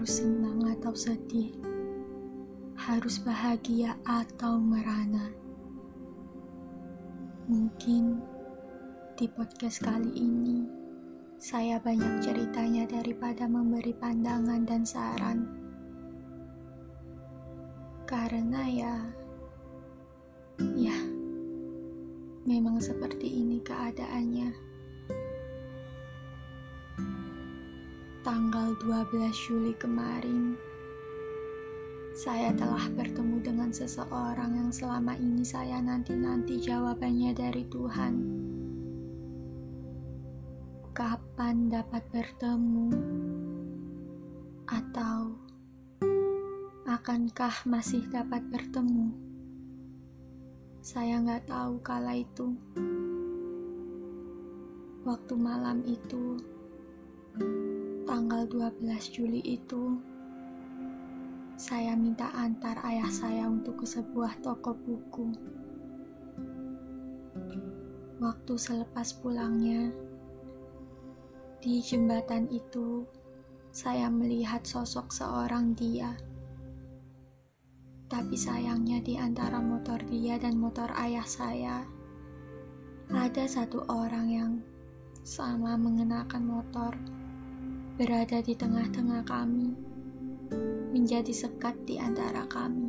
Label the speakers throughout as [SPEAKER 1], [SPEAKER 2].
[SPEAKER 1] harus senang atau sedih, harus bahagia atau merana. Mungkin di podcast kali ini saya banyak ceritanya daripada memberi pandangan dan saran. Karena ya, ya, memang seperti ini keadaannya. Tanggal 12 Juli kemarin, saya telah bertemu dengan seseorang yang selama ini saya nanti-nanti jawabannya dari Tuhan. Kapan dapat bertemu? Atau akankah masih dapat bertemu? Saya nggak tahu kala itu. Waktu malam itu, tanggal 12 Juli itu, saya minta antar ayah saya untuk ke sebuah toko buku. Waktu selepas pulangnya, di jembatan itu, saya melihat sosok seorang dia. Tapi sayangnya di antara motor dia dan motor ayah saya, ada satu orang yang sama mengenakan motor berada di tengah-tengah kami, menjadi sekat di antara kami.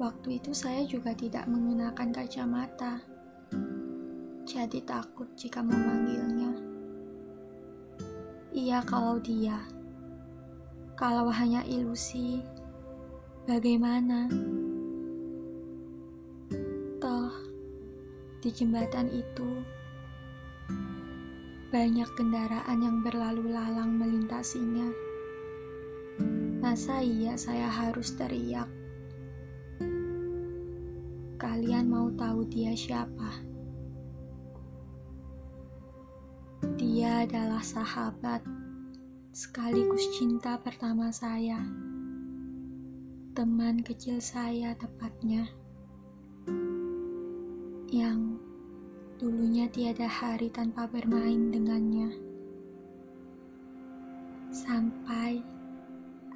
[SPEAKER 1] Waktu itu saya juga tidak mengenakan kacamata, jadi takut jika memanggilnya. Iya, kalau dia, kalau hanya ilusi, bagaimana? Toh, di jembatan itu banyak kendaraan yang berlalu lalang melintasinya. Masa iya saya harus teriak? Kalian mau tahu dia siapa? Dia adalah sahabat, sekaligus cinta pertama saya. Teman kecil saya tepatnya. Yang Dulunya tiada hari tanpa bermain dengannya. Sampai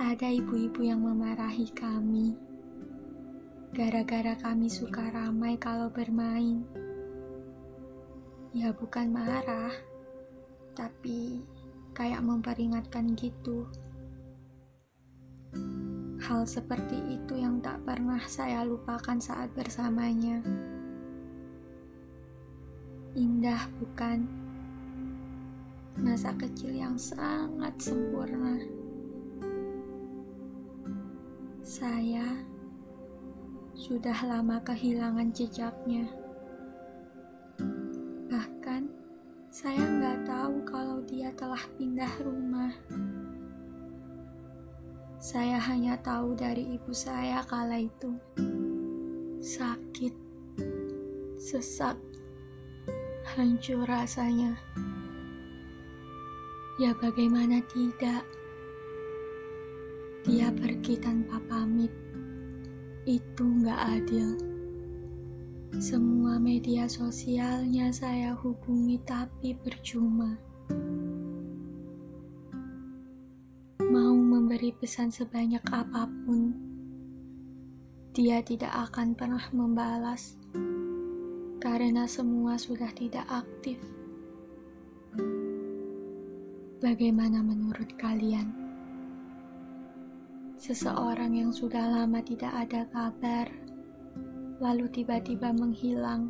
[SPEAKER 1] ada ibu-ibu yang memarahi kami. Gara-gara kami suka ramai kalau bermain. Ya bukan marah, tapi kayak memperingatkan gitu. Hal seperti itu yang tak pernah saya lupakan saat bersamanya. Indah bukan? Masa kecil yang sangat sempurna. Saya sudah lama kehilangan jejaknya. Bahkan saya nggak tahu kalau dia telah pindah rumah. Saya hanya tahu dari ibu saya kala itu. Sakit, sesak, hancur rasanya. Ya bagaimana tidak? Dia pergi tanpa pamit. Itu nggak adil. Semua media sosialnya saya hubungi tapi percuma. Mau memberi pesan sebanyak apa pun, dia tidak akan pernah membalas karena semua sudah tidak aktif. Bagaimana menurut kalian? Seseorang yang sudah lama tidak ada kabar, lalu tiba-tiba menghilang.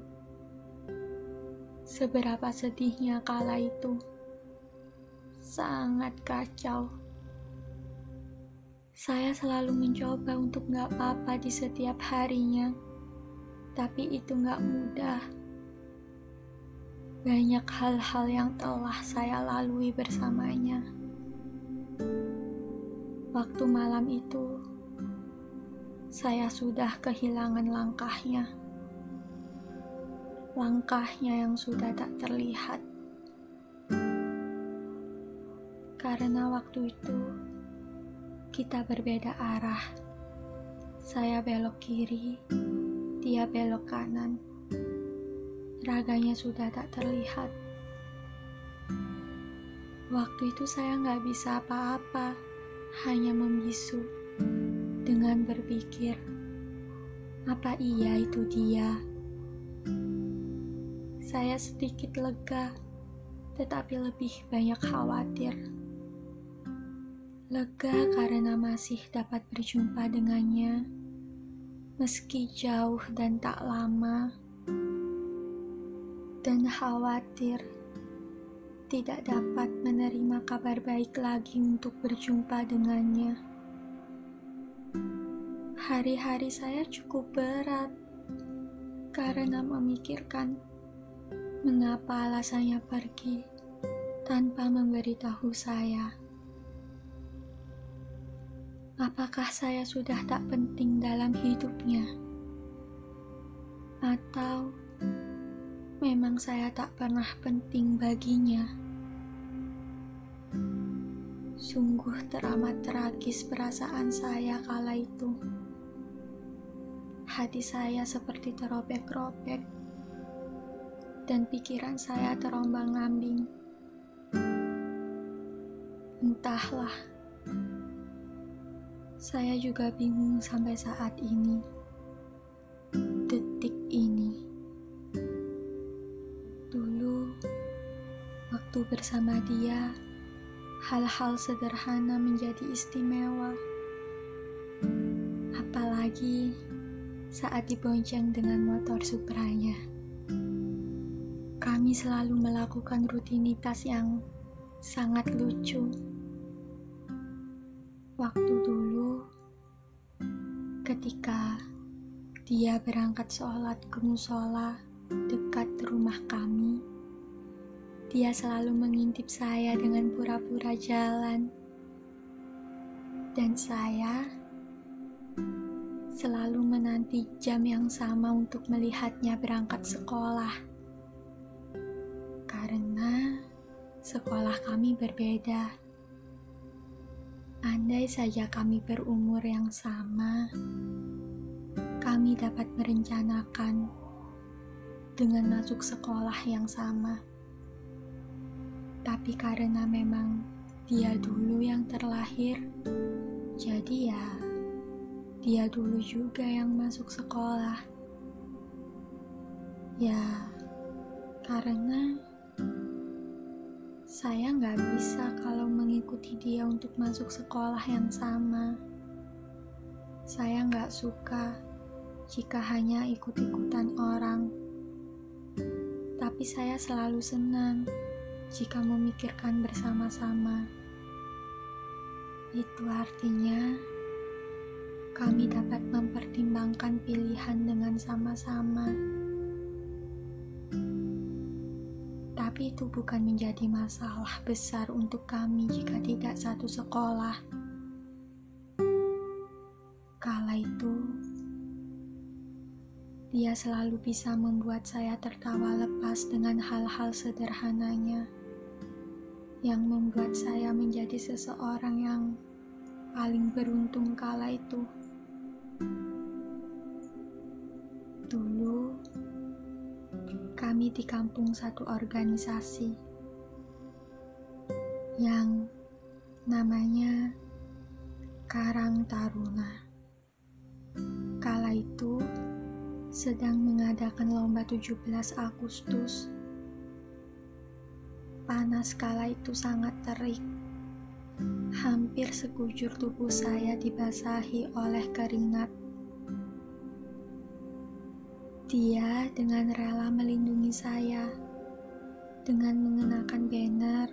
[SPEAKER 1] Seberapa sedihnya kala itu, sangat kacau. Saya selalu mencoba untuk gak apa-apa di setiap harinya tapi itu gak mudah. Banyak hal-hal yang telah saya lalui bersamanya. Waktu malam itu, saya sudah kehilangan langkahnya. Langkahnya yang sudah tak terlihat. Karena waktu itu kita berbeda arah. Saya belok kiri, dia belok kanan. Raganya sudah tak terlihat. Waktu itu saya nggak bisa apa-apa, hanya membisu dengan berpikir, apa iya itu dia? Saya sedikit lega, tetapi lebih banyak khawatir. Lega karena masih dapat berjumpa dengannya, meski jauh dan tak lama, dan khawatir tidak dapat menerima kabar baik lagi untuk berjumpa dengannya. Hari-hari saya cukup berat karena memikirkan mengapa alasannya pergi tanpa memberitahu saya. Apakah saya sudah tak penting dalam hidupnya? Atau memang saya tak pernah penting baginya? Sungguh teramat tragis perasaan saya kala itu. Hati saya seperti terobek-robek, dan pikiran saya terombang-ambing. Entahlah, saya juga bingung sampai saat ini, detik ini. Dulu, waktu bersama dia, hal-hal sederhana menjadi istimewa. Apalagi saat dibonceng dengan motor Supranya. Kami selalu melakukan rutinitas yang sangat lucu. Waktu dulu, ketika dia berangkat sholat ke musola dekat rumah kami, dia selalu mengintip saya dengan pura-pura jalan. Dan saya selalu menanti jam yang sama untuk melihatnya berangkat sekolah. Karena sekolah kami berbeda. Andai saja kami berumur yang sama, kami dapat merencanakan dengan masuk sekolah yang sama. Tapi karena memang dia dulu yang terlahir, jadi ya dia dulu juga yang masuk sekolah. Ya, karena saya nggak bisa kalau mengikuti dia untuk masuk sekolah yang sama. Saya nggak suka jika hanya ikut-ikutan orang. Tapi saya selalu senang jika memikirkan bersama-sama. Itu artinya kami dapat mempertimbangkan pilihan dengan sama-sama. Tapi itu bukan menjadi masalah besar untuk kami jika tidak satu sekolah. Kala itu, dia selalu bisa membuat saya tertawa lepas dengan hal-hal sederhananya yang membuat saya menjadi seseorang yang paling beruntung kala itu. Dulu, kami di kampung satu organisasi yang namanya Karang Taruna. Kala itu sedang mengadakan lomba 17 Agustus Panas kala itu sangat terik. Hampir sekujur tubuh saya dibasahi oleh keringat. Dia dengan rela melindungi saya dengan mengenakan banner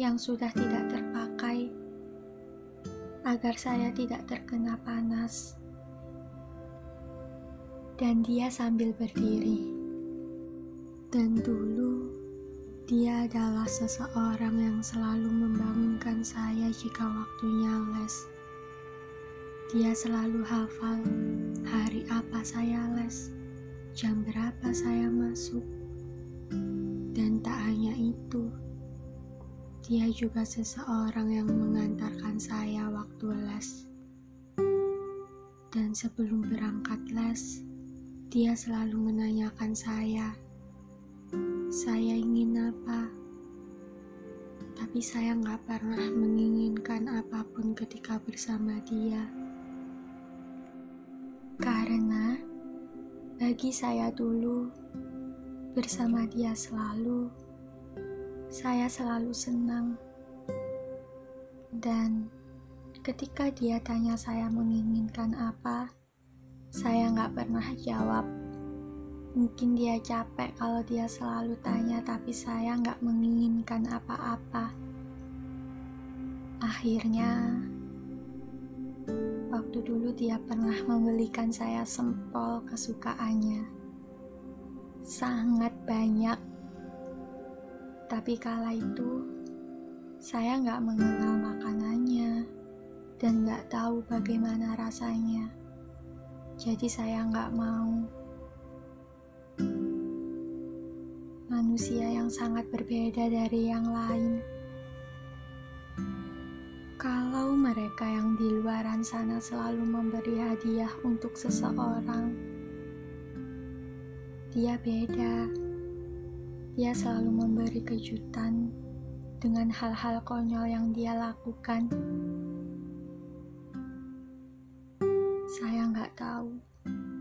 [SPEAKER 1] yang sudah tidak terpakai agar saya tidak terkena panas. Dan dia sambil berdiri. Dan dulu dia adalah seseorang yang selalu membangunkan saya jika waktunya les. Dia selalu hafal hari apa saya les, jam berapa saya masuk. Dan tak hanya itu, dia juga seseorang yang mengantarkan saya waktu les. Dan sebelum berangkat les, dia selalu menanyakan saya saya ingin apa? Tapi saya nggak pernah menginginkan apa pun ketika bersama dia. Karena bagi saya dulu, bersama dia selalu, saya selalu senang. Dan ketika dia tanya saya menginginkan apa, saya nggak pernah jawab. Mungkin dia capek kalau dia selalu tanya, tapi saya nggak menginginkan apa-apa. Akhirnya, waktu dulu dia pernah membelikan saya sempol kesukaannya. Sangat banyak. Tapi kala itu, saya nggak mengenal makanannya dan nggak tahu bagaimana rasanya. Jadi saya nggak mau. Manusia yang sangat berbeda dari yang lain. Mereka yang di luaran sana selalu memberi hadiah untuk seseorang, dia beda. Dia selalu memberi kejutan dengan hal-hal konyol yang dia lakukan. Saya nggak tahu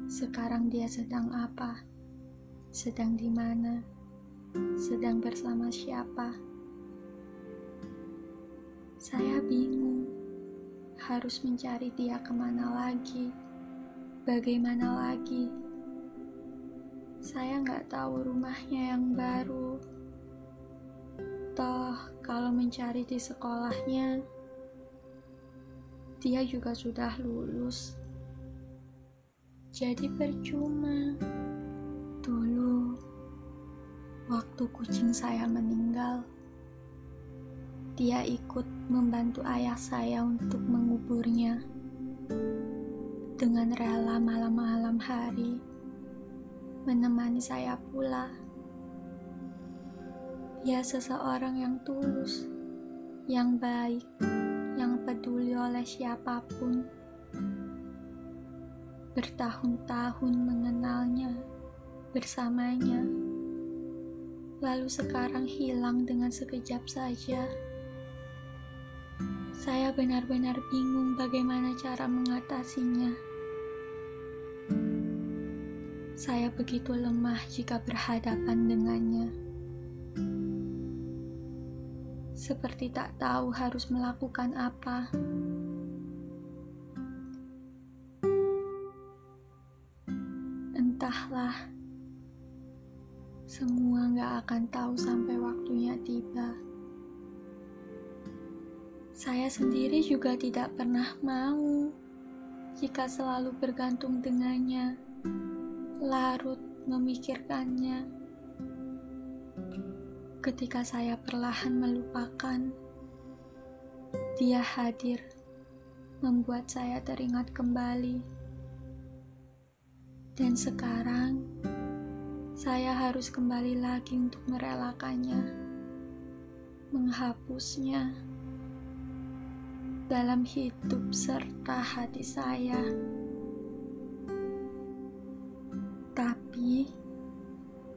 [SPEAKER 1] sekarang dia sedang apa, sedang di mana, sedang bersama siapa. Saya bingung harus mencari dia ke mana lagi, bagaimana lagi. Saya nggak tahu rumahnya yang baru. Toh, kalau mencari di sekolahnya, dia juga sudah lulus. Jadi percuma. Dulu, waktu kucing saya meninggal, dia ikut membantu ayah saya untuk menguburnya. Dengan rela malam-malam hari, menemani saya pula. Dia seseorang yang tulus, yang baik, yang peduli oleh siapa pun. Bertahun-tahun mengenalnya, bersamanya, lalu sekarang hilang dengan sekejap saja. Saya benar-benar bingung bagaimana cara mengatasinya. Saya begitu lemah jika berhadapan dengannya. Seperti tak tahu harus melakukan apa. Entahlah, semua gak akan tahu sampai waktunya tiba. Saya sendiri juga tidak pernah mau jika selalu bergantung dengannya, larut memikirkannya. Ketika saya perlahan melupakan, dia hadir, membuat saya teringat kembali. Dan sekarang, saya harus kembali lagi untuk merelakannya, menghapusnya dalam hidup serta hati saya. Tapi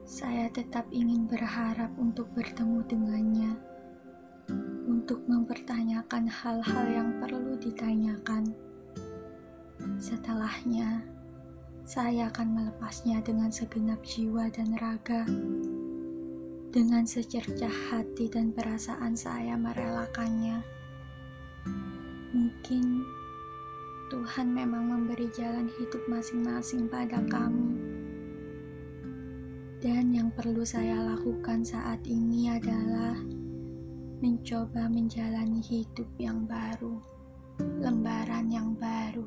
[SPEAKER 1] saya tetap ingin berharap untuk bertemu dengannya, untuk mempertanyakan hal-hal yang perlu ditanyakan. Setelahnya, saya akan melepasnya dengan segenap jiwa dan raga. Dengan secercah hati dan perasaan saya merelakannya. Mungkin Tuhan memang memberi jalan hidup masing-masing pada kami. Dan yang perlu saya lakukan saat ini adalah mencoba menjalani hidup yang baru, lembaran yang baru.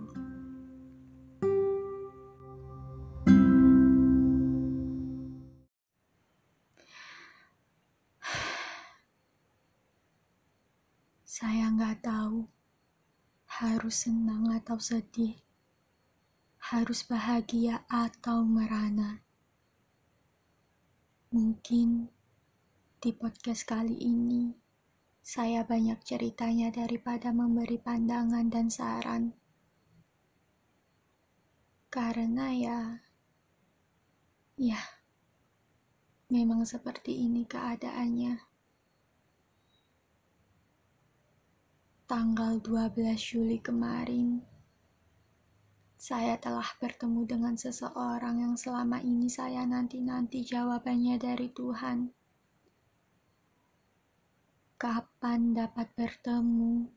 [SPEAKER 1] Saya nggak tahu harus senang atau sedih, harus bahagia atau merana. Mungkin di podcast kali ini saya banyak ceritanya daripada memberi pandangan dan saran. Karena ya, ya, memang seperti ini keadaannya. Tanggal 12 Juli kemarin, saya telah bertemu dengan seseorang yang selama ini saya nanti-nanti jawabannya dari Tuhan. Kapan dapat bertemu?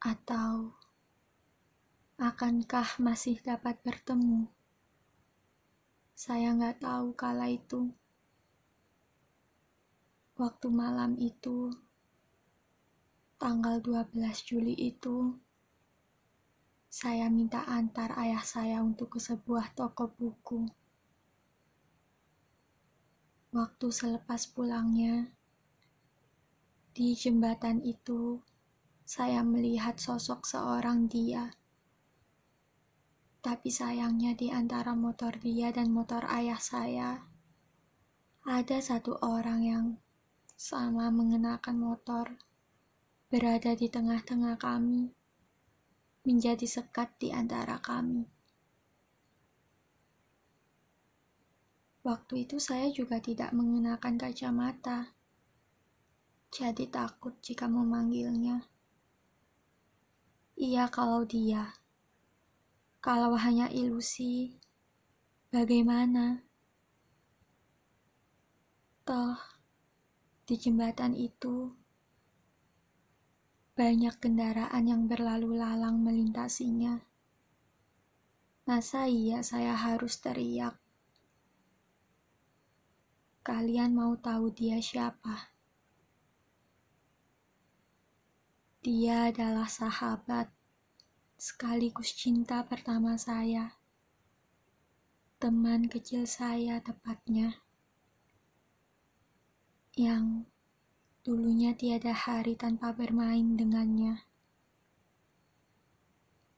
[SPEAKER 1] Atau akankah masih dapat bertemu? Saya nggak tahu kala itu. Waktu malam itu, tanggal 12 Juli itu, saya minta antar ayah saya untuk ke sebuah toko buku. Waktu selepas pulangnya, di jembatan itu, saya melihat sosok seorang dia. Tapi sayangnya di antara motor dia dan motor ayah saya, ada satu orang yang sama mengenakan motor berada di tengah-tengah kami, menjadi sekat di antara kami. Waktu itu saya juga tidak mengenakan kacamata, jadi takut jika memanggilnya. Iya kalau dia, kalau hanya ilusi, bagaimana? Toh, di jembatan itu banyak kendaraan yang berlalu lalang melintasinya. Masa iya saya harus teriak? Kalian mau tahu dia siapa? Dia adalah sahabat, sekaligus cinta pertama saya. Teman kecil saya tepatnya. Yang Dulunya tiada hari tanpa bermain dengannya.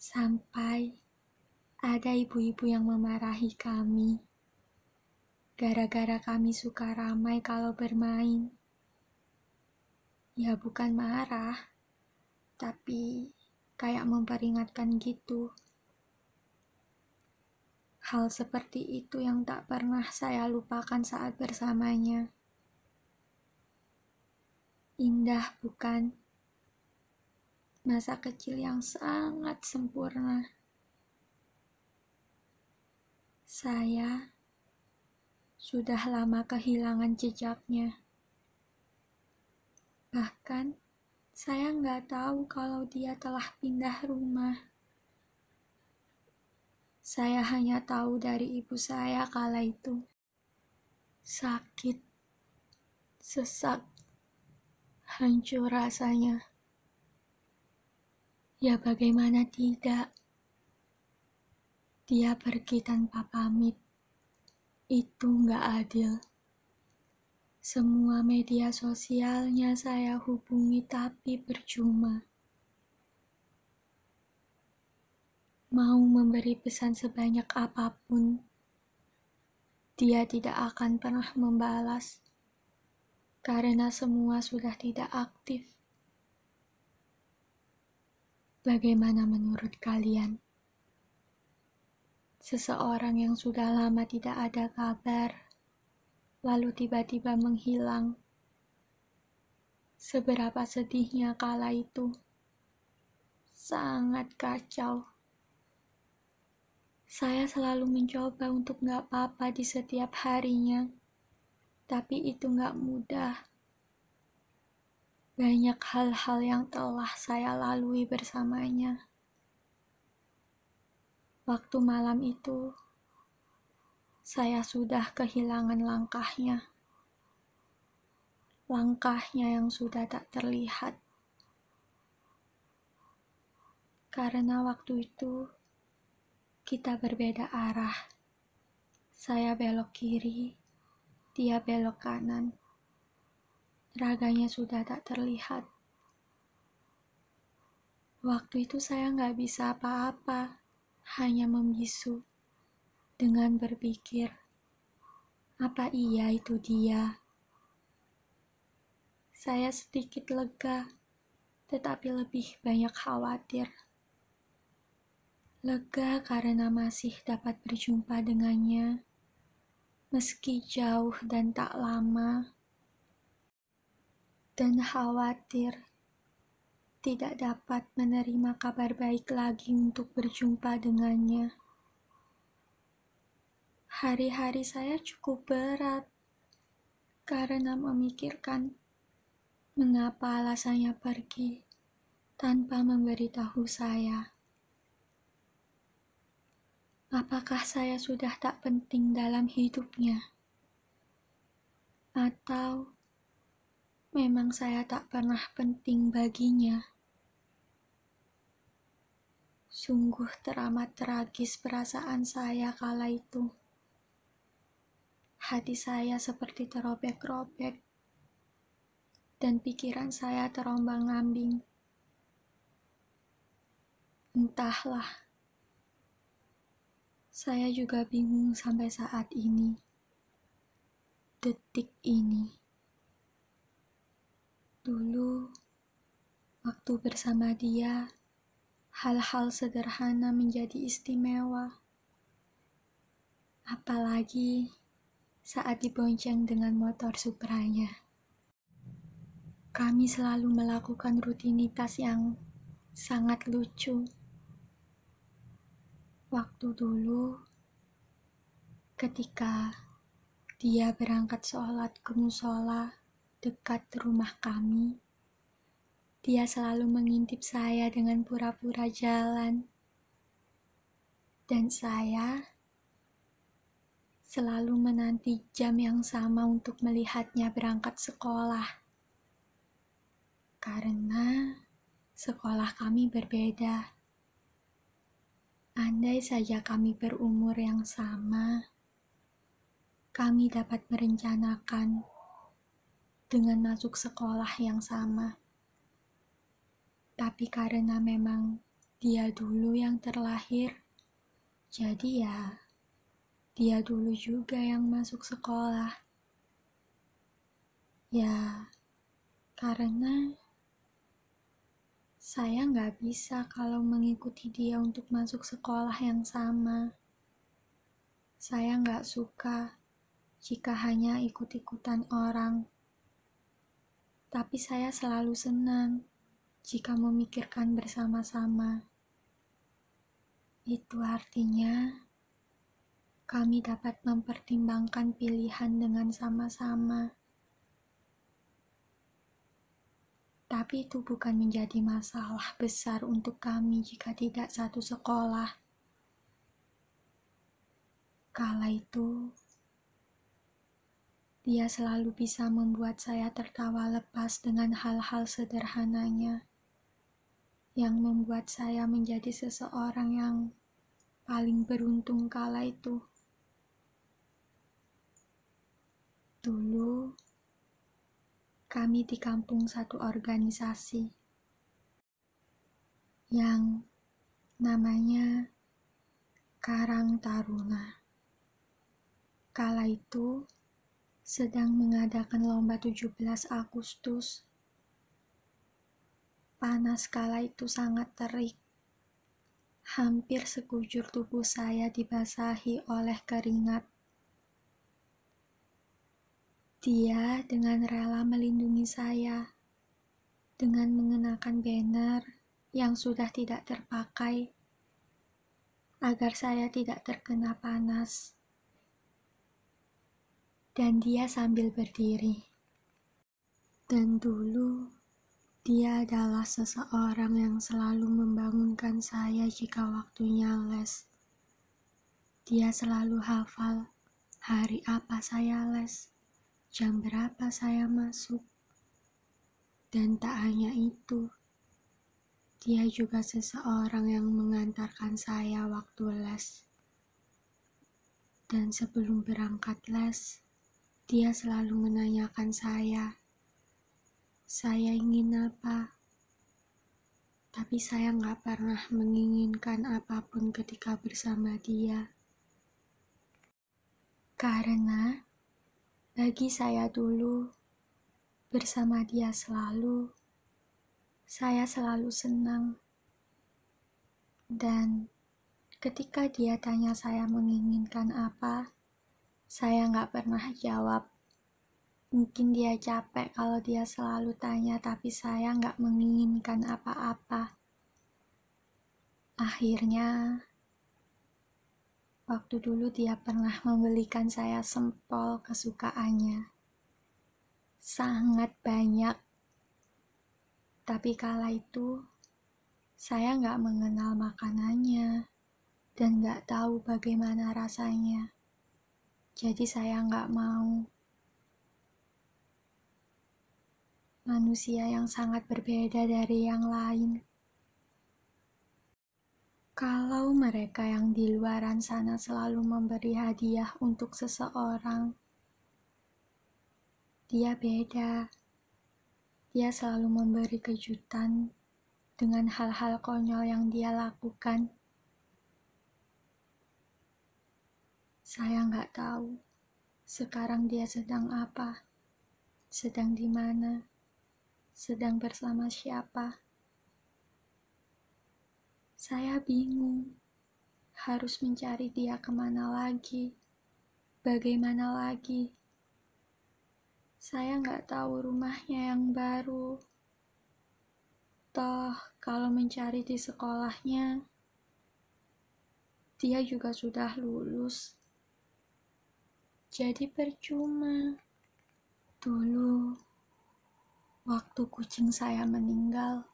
[SPEAKER 1] Sampai ada ibu-ibu yang memarahi kami. Gara-gara kami suka ramai kalau bermain. Ya bukan marah, tapi kayak memperingatkan gitu. Hal seperti itu yang tak pernah saya lupakan saat bersamanya. Indah bukan? Masa kecil yang sangat sempurna. Saya sudah lama kehilangan jejaknya. Bahkan saya nggak tahu kalau dia telah pindah rumah. Saya hanya tahu dari ibu saya kala itu. Sakit, sesak, hancur rasanya. Ya bagaimana tidak? Dia pergi tanpa pamit. Itu nggak adil. Semua media sosialnya saya hubungi tapi percuma. Mau memberi pesan sebanyak apa pun, dia tidak akan pernah membalas karena semua sudah tidak aktif. Bagaimana menurut kalian? Seseorang yang sudah lama tidak ada kabar, lalu tiba-tiba menghilang. Seberapa sedihnya kala itu. Sangat kacau. Saya selalu mencoba untuk gak apa-apa di setiap harinya tapi itu gak mudah. Banyak hal-hal yang telah saya lalui bersamanya. Waktu malam itu, saya sudah kehilangan langkahnya. Langkahnya yang sudah tak terlihat. Karena waktu itu kita berbeda arah. Saya belok kiri, dia belok kanan. Raganya sudah tak terlihat. Waktu itu saya nggak bisa apa-apa, hanya membisu dengan berpikir, apa iya itu dia? Saya sedikit lega, tetapi lebih banyak khawatir. Lega karena masih dapat berjumpa dengannya meski jauh dan tak lama, dan khawatir tidak dapat menerima kabar baik lagi untuk berjumpa dengannya. Hari-hari saya cukup berat karena memikirkan mengapa alasannya pergi tanpa memberitahu saya. Apakah saya sudah tak penting dalam hidupnya? Atau memang saya tak pernah penting baginya? Sungguh teramat tragis perasaan saya kala itu. Hati saya seperti terobek-robek, dan pikiran saya terombang-ambing. Entahlah, saya juga bingung sampai saat ini, detik ini. Dulu, waktu bersama dia, hal-hal sederhana menjadi istimewa. Apalagi saat dibonceng dengan motor Supranya. Kami selalu melakukan rutinitas yang sangat lucu. Waktu dulu, ketika dia berangkat sholat ke musola dekat rumah kami, dia selalu mengintip saya dengan pura-pura jalan. Dan saya selalu menanti jam yang sama untuk melihatnya berangkat sekolah. Karena sekolah kami berbeda. Andai saja kami berumur yang sama, kami dapat merencanakan dengan masuk sekolah yang sama. Tapi karena memang dia dulu yang terlahir, jadi ya dia dulu juga yang masuk sekolah. Ya, karena saya nggak bisa kalau mengikuti dia untuk masuk sekolah yang sama. Saya nggak suka jika hanya ikut-ikutan orang. Tapi saya selalu senang jika memikirkan bersama-sama. Itu artinya kami dapat mempertimbangkan pilihan dengan sama-sama. Tapi itu bukan menjadi masalah besar untuk kami jika tidak satu sekolah. Kala itu, dia selalu bisa membuat saya tertawa lepas dengan hal-hal sederhananya yang membuat saya menjadi seseorang yang paling beruntung kala itu. Dulu, kami di kampung satu organisasi yang namanya Karang Taruna. Kala itu sedang mengadakan lomba 17 Agustus Panas kala itu sangat terik. Hampir sekujur tubuh saya dibasahi oleh keringat. Dia dengan rela melindungi saya dengan mengenakan banner yang sudah tidak terpakai agar saya tidak terkena panas. Dan dia sambil berdiri. Dan dulu dia adalah seseorang yang selalu membangunkan saya jika waktunya les. Dia selalu hafal hari apa saya les, jam berapa saya masuk. Dan tak hanya itu, dia juga seseorang yang mengantarkan saya waktu les. Dan sebelum berangkat les, dia selalu menanyakan saya, saya ingin apa, tapi saya nggak pernah menginginkan apa pun ketika bersama dia. Karena bagi saya dulu, bersama dia selalu, saya selalu senang. Dan ketika dia tanya saya menginginkan apa, saya nggak pernah jawab Mungkin dia capek kalau dia selalu tanya, tapi saya nggak menginginkan apa-apa. Akhirnya, waktu dulu dia pernah membelikan saya sempol kesukaannya. Sangat banyak. Tapi kala itu, saya nggak mengenal makanannya dan nggak tahu bagaimana rasanya. Jadi saya nggak mau manusia yang sangat berbeda dari yang lain. Kalau mereka yang di luaran sana selalu memberi hadiah untuk seseorang, dia beda. Dia selalu memberi kejutan dengan hal-hal konyol yang dia lakukan. Saya nggak tahu sekarang dia sedang apa, sedang di mana sedang bersama siapa. Saya bingung harus mencari dia ke mana lagi, bagaimana lagi. Saya nggak tahu rumahnya yang baru. Toh, kalau mencari di sekolahnya, dia juga sudah lulus. Jadi percuma. Dulu, Waktu kucing saya meninggal,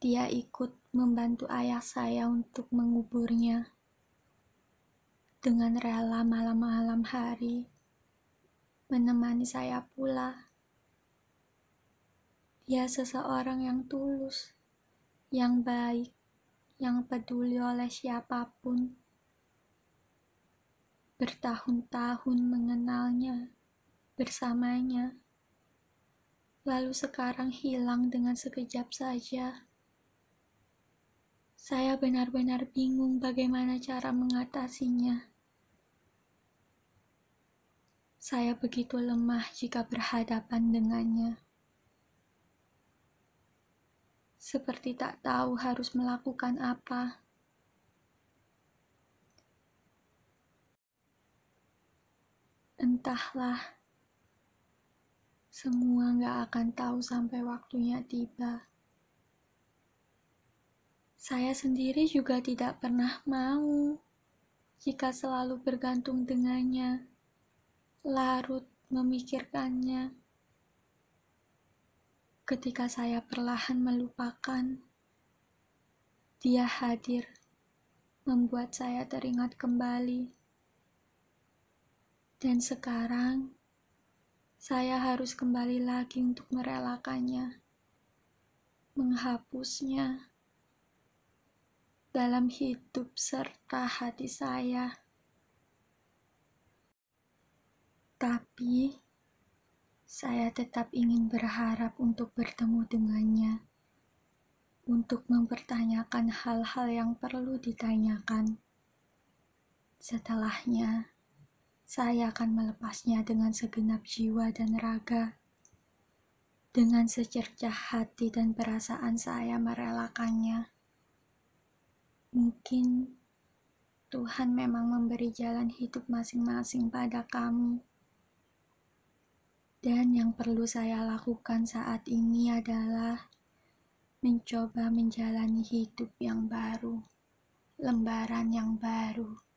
[SPEAKER 1] dia ikut membantu ayah saya untuk menguburnya. Dengan rela malam-malam hari, menemani saya pula. Dia seseorang yang tulus, yang baik, yang peduli oleh siapa pun. Bertahun-tahun mengenalnya, bersamanya lalu sekarang hilang dengan sekejap saja. Saya benar-benar bingung bagaimana cara mengatasinya. Saya begitu lemah jika berhadapan dengannya. Seperti tak tahu harus melakukan apa. Entahlah semua gak akan tahu sampai waktunya tiba. Saya sendiri juga tidak pernah mau jika selalu bergantung dengannya, larut memikirkannya. Ketika saya perlahan melupakan, dia hadir, membuat saya teringat kembali. Dan sekarang, saya harus kembali lagi untuk merelakannya, menghapusnya dalam hidup serta hati saya. Tapi saya tetap ingin berharap untuk bertemu dengannya, untuk mempertanyakan hal-hal yang perlu ditanyakan. Setelahnya, saya akan melepasnya dengan segenap jiwa dan raga. Dengan secercah hati dan perasaan saya merelakannya. Mungkin Tuhan memang memberi jalan hidup masing-masing pada kami. Dan yang perlu saya lakukan saat ini adalah mencoba menjalani hidup yang baru, lembaran yang baru.